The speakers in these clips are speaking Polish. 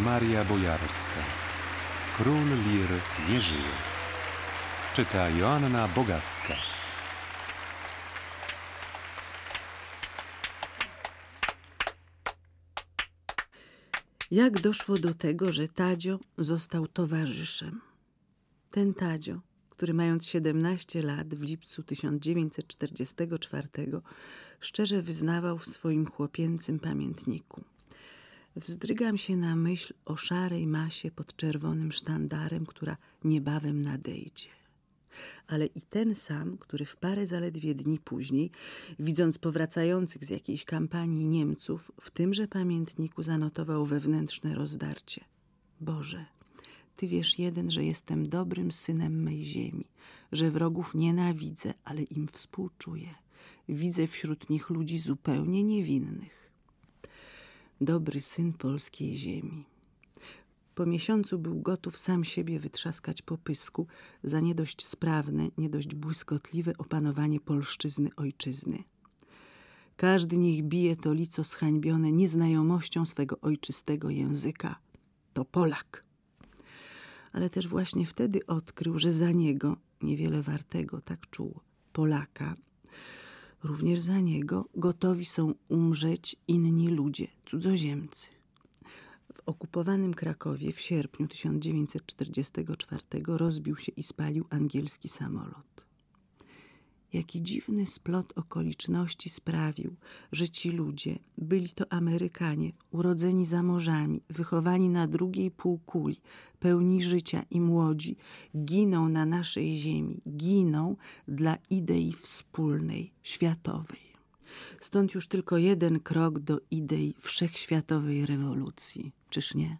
Maria Bojarska. Król Lir nie żyje. Czyta Joanna Bogacka. Jak doszło do tego, że Tadzio został towarzyszem? Ten Tadzio, który mając 17 lat w lipcu 1944 szczerze wyznawał w swoim chłopięcym pamiętniku. Wzdrygam się na myśl o szarej masie pod czerwonym sztandarem, która niebawem nadejdzie ale i ten sam, który w parę zaledwie dni później, widząc powracających z jakiejś kampanii Niemców, w tymże pamiętniku zanotował wewnętrzne rozdarcie. Boże, Ty wiesz jeden, że jestem dobrym synem mej ziemi, że wrogów nienawidzę, ale im współczuję. Widzę wśród nich ludzi zupełnie niewinnych. Dobry syn polskiej ziemi. Po miesiącu był gotów sam siebie wytrzaskać po pysku za nie dość sprawne, nie dość błyskotliwe opanowanie polszczyzny ojczyzny. Każdy niech bije to lico zhańbione nieznajomością swego ojczystego języka. To Polak. Ale też właśnie wtedy odkrył, że za niego, niewiele wartego, tak czuł, Polaka, również za niego gotowi są umrzeć inni ludzie, cudzoziemcy. W okupowanym Krakowie w sierpniu 1944 rozbił się i spalił angielski samolot. Jaki dziwny splot okoliczności sprawił, że ci ludzie, byli to Amerykanie, urodzeni za morzami, wychowani na drugiej półkuli, pełni życia i młodzi, giną na naszej ziemi, giną dla idei wspólnej, światowej. Stąd już tylko jeden krok do idei wszechświatowej rewolucji, czyż nie?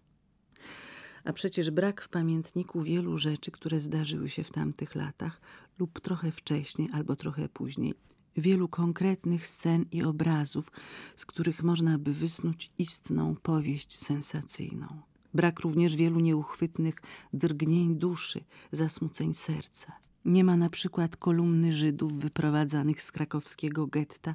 A przecież brak w pamiętniku wielu rzeczy, które zdarzyły się w tamtych latach, lub trochę wcześniej, albo trochę później, wielu konkretnych scen i obrazów, z których można by wysnuć istną powieść sensacyjną. Brak również wielu nieuchwytnych drgnień duszy, zasmuceń serca. Nie ma na przykład kolumny Żydów wyprowadzanych z krakowskiego getta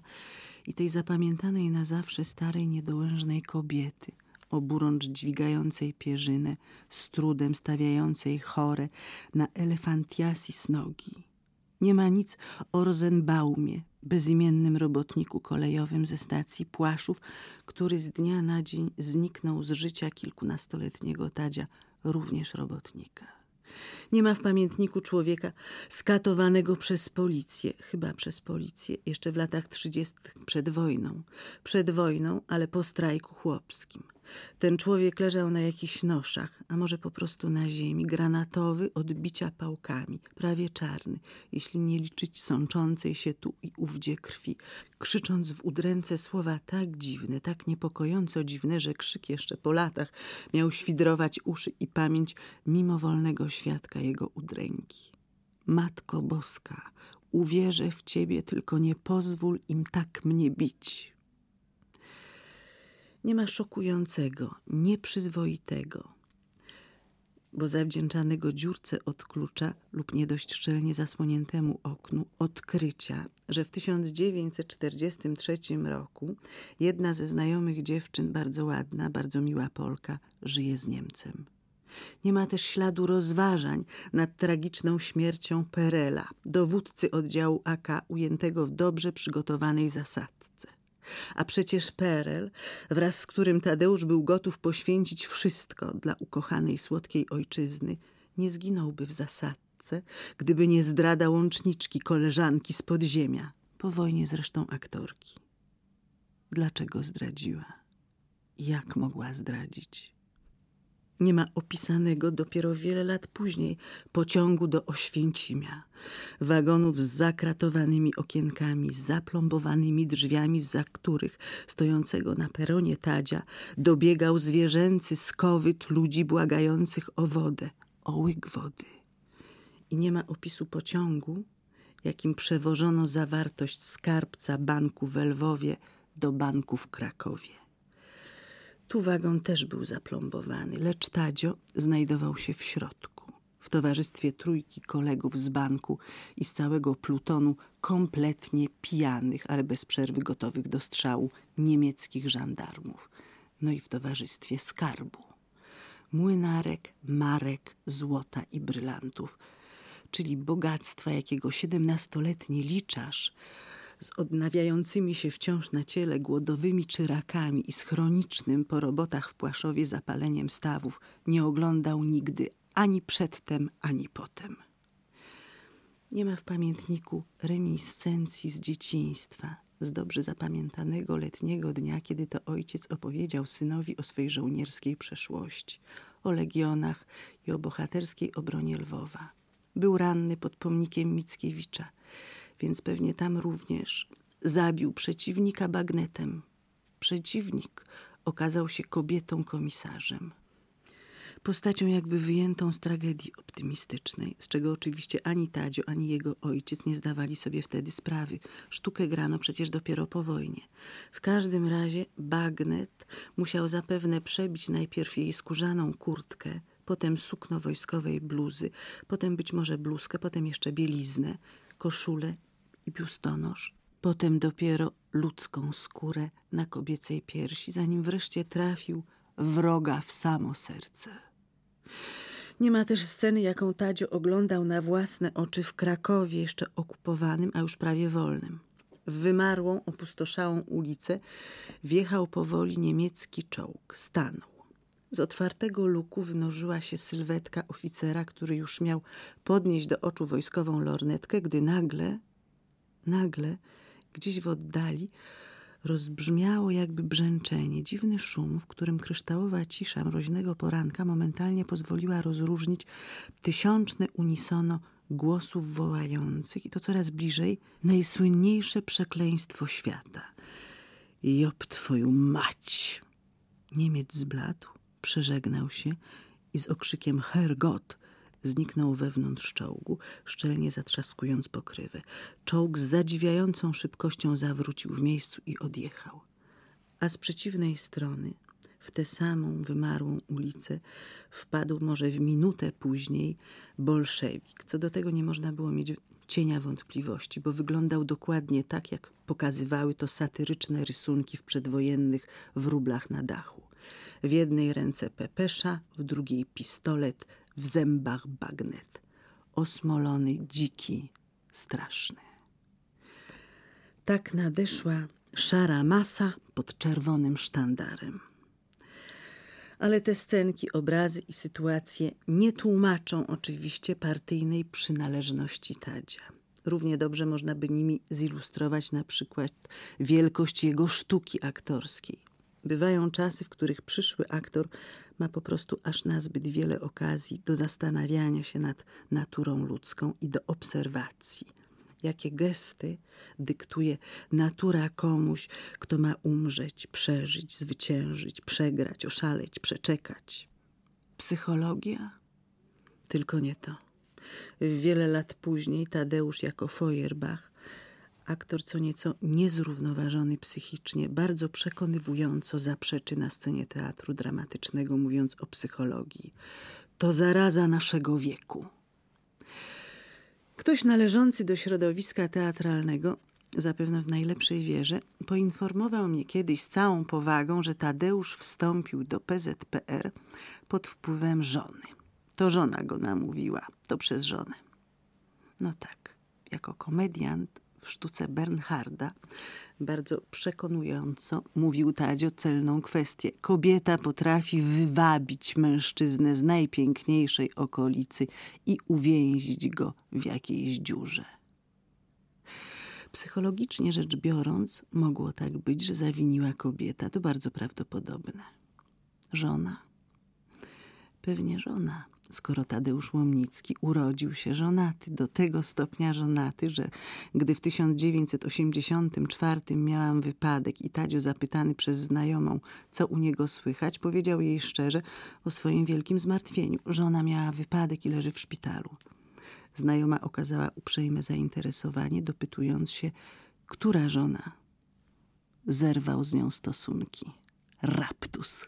i tej zapamiętanej na zawsze starej, niedołężnej kobiety, oburącz dźwigającej pierzynę, z trudem stawiającej chore na elefantiasis nogi. Nie ma nic o Rosenbaumie, bezimiennym robotniku kolejowym ze stacji Płaszów, który z dnia na dzień zniknął z życia kilkunastoletniego Tadzia, również robotnika. Nie ma w pamiętniku człowieka skatowanego przez policję, chyba przez policję, jeszcze w latach trzydziestych przed wojną. Przed wojną, ale po strajku chłopskim. Ten człowiek leżał na jakichś noszach, a może po prostu na ziemi, granatowy od bicia pałkami, prawie czarny, jeśli nie liczyć sączącej się tu i ówdzie krwi, krzycząc w udręce słowa tak dziwne, tak niepokojąco dziwne, że krzyk jeszcze po latach miał świdrować uszy i pamięć mimowolnego świadka jego udręki. Matko Boska, uwierzę w Ciebie, tylko nie pozwól im tak mnie bić. Nie ma szokującego, nieprzyzwoitego, bo zawdzięczanego dziurce od klucza lub nie dość szczelnie zasłoniętemu oknu odkrycia, że w 1943 roku jedna ze znajomych dziewczyn, bardzo ładna, bardzo miła Polka, żyje z Niemcem. Nie ma też śladu rozważań nad tragiczną śmiercią Perela, dowódcy oddziału AK ujętego w dobrze przygotowanej zasadce. A przecież Perel, wraz z którym Tadeusz był gotów poświęcić wszystko dla ukochanej słodkiej ojczyzny, nie zginąłby w zasadce, gdyby nie zdrada łączniczki koleżanki z podziemia, po wojnie zresztą aktorki. Dlaczego zdradziła? Jak mogła zdradzić? Nie ma opisanego dopiero wiele lat później pociągu do Oświęcimia, wagonów z zakratowanymi okienkami, z zaplombowanymi drzwiami, za których stojącego na peronie Tadzia dobiegał zwierzęcy skowyt ludzi błagających o wodę, o łyk wody. I nie ma opisu pociągu, jakim przewożono zawartość skarbca banku w Lwowie do banku w Krakowie. Tu wagon też był zaplombowany, lecz Tadzio znajdował się w środku, w towarzystwie trójki kolegów z banku i z całego plutonu kompletnie pijanych, ale bez przerwy gotowych do strzału niemieckich żandarmów. No i w towarzystwie skarbu. młynarek, marek, złota i brylantów, czyli bogactwa, jakiego siedemnastoletni liczarz z odnawiającymi się wciąż na ciele głodowymi czyrakami i z chronicznym po robotach w Płaszowie zapaleniem stawów nie oglądał nigdy ani przedtem, ani potem. Nie ma w pamiętniku reminiscencji z dzieciństwa, z dobrze zapamiętanego letniego dnia, kiedy to ojciec opowiedział synowi o swej żołnierskiej przeszłości, o legionach i o bohaterskiej obronie Lwowa. Był ranny pod pomnikiem Mickiewicza, więc pewnie tam również zabił przeciwnika bagnetem. Przeciwnik okazał się kobietą komisarzem postacią jakby wyjętą z tragedii optymistycznej, z czego oczywiście ani Tadzio, ani jego ojciec nie zdawali sobie wtedy sprawy. Sztukę grano przecież dopiero po wojnie. W każdym razie bagnet musiał zapewne przebić najpierw jej skórzaną kurtkę, potem sukno wojskowej bluzy, potem być może bluzkę, potem jeszcze bieliznę, koszulę i biustonosz, potem dopiero ludzką skórę na kobiecej piersi, zanim wreszcie trafił wroga w samo serce. Nie ma też sceny, jaką Tadzio oglądał na własne oczy w Krakowie, jeszcze okupowanym, a już prawie wolnym. W wymarłą, opustoszałą ulicę wjechał powoli niemiecki czołg. Stanął. Z otwartego luku wynożyła się sylwetka oficera, który już miał podnieść do oczu wojskową lornetkę, gdy nagle, nagle, gdzieś w oddali, rozbrzmiało jakby brzęczenie, dziwny szum, w którym kryształowa cisza mroźnego poranka momentalnie pozwoliła rozróżnić tysiączne unisono głosów wołających i to coraz bliżej najsłynniejsze przekleństwo świata. Job twoją mać! Niemiec zbladł, przeżegnał się i z okrzykiem Hergot zniknął wewnątrz czołgu, szczelnie zatrzaskując pokrywę. Czołg z zadziwiającą szybkością zawrócił w miejscu i odjechał. A z przeciwnej strony, w tę samą wymarłą ulicę, wpadł może w minutę później bolszewik. Co do tego nie można było mieć cienia wątpliwości, bo wyglądał dokładnie tak, jak pokazywały to satyryczne rysunki w przedwojennych wróblach na dachu. W jednej ręce pepesza, w drugiej pistolet, w zębach bagnet. Osmolony, dziki, straszny. Tak nadeszła szara masa pod czerwonym sztandarem. Ale te scenki, obrazy i sytuacje nie tłumaczą oczywiście partyjnej przynależności Tadzia. Równie dobrze można by nimi zilustrować na przykład wielkość jego sztuki aktorskiej. Bywają czasy, w których przyszły aktor ma po prostu aż nazbyt wiele okazji do zastanawiania się nad naturą ludzką i do obserwacji. Jakie gesty dyktuje natura komuś, kto ma umrzeć, przeżyć, zwyciężyć, przegrać, oszaleć, przeczekać. Psychologia? Tylko nie to. Wiele lat później Tadeusz jako Feuerbach aktor co nieco niezrównoważony psychicznie, bardzo przekonywująco zaprzeczy na scenie teatru dramatycznego, mówiąc o psychologii. To zaraza naszego wieku. Ktoś należący do środowiska teatralnego, zapewne w najlepszej wierze, poinformował mnie kiedyś z całą powagą, że Tadeusz wstąpił do PZPR pod wpływem żony. To żona go namówiła, to przez żonę. No tak, jako komediant w sztuce Bernharda bardzo przekonująco mówił Tadzio celną kwestię. Kobieta potrafi wywabić mężczyznę z najpiękniejszej okolicy i uwięzić go w jakiejś dziurze. Psychologicznie rzecz biorąc, mogło tak być, że zawiniła kobieta. To bardzo prawdopodobne. Żona? Pewnie żona skoro Tadeusz Łomnicki urodził się żonaty, do tego stopnia żonaty, że gdy w 1984 miałam wypadek i Tadzio zapytany przez znajomą, co u niego słychać, powiedział jej szczerze o swoim wielkim zmartwieniu. Żona miała wypadek i leży w szpitalu. Znajoma okazała uprzejme zainteresowanie, dopytując się, która żona. Zerwał z nią stosunki. Raptus.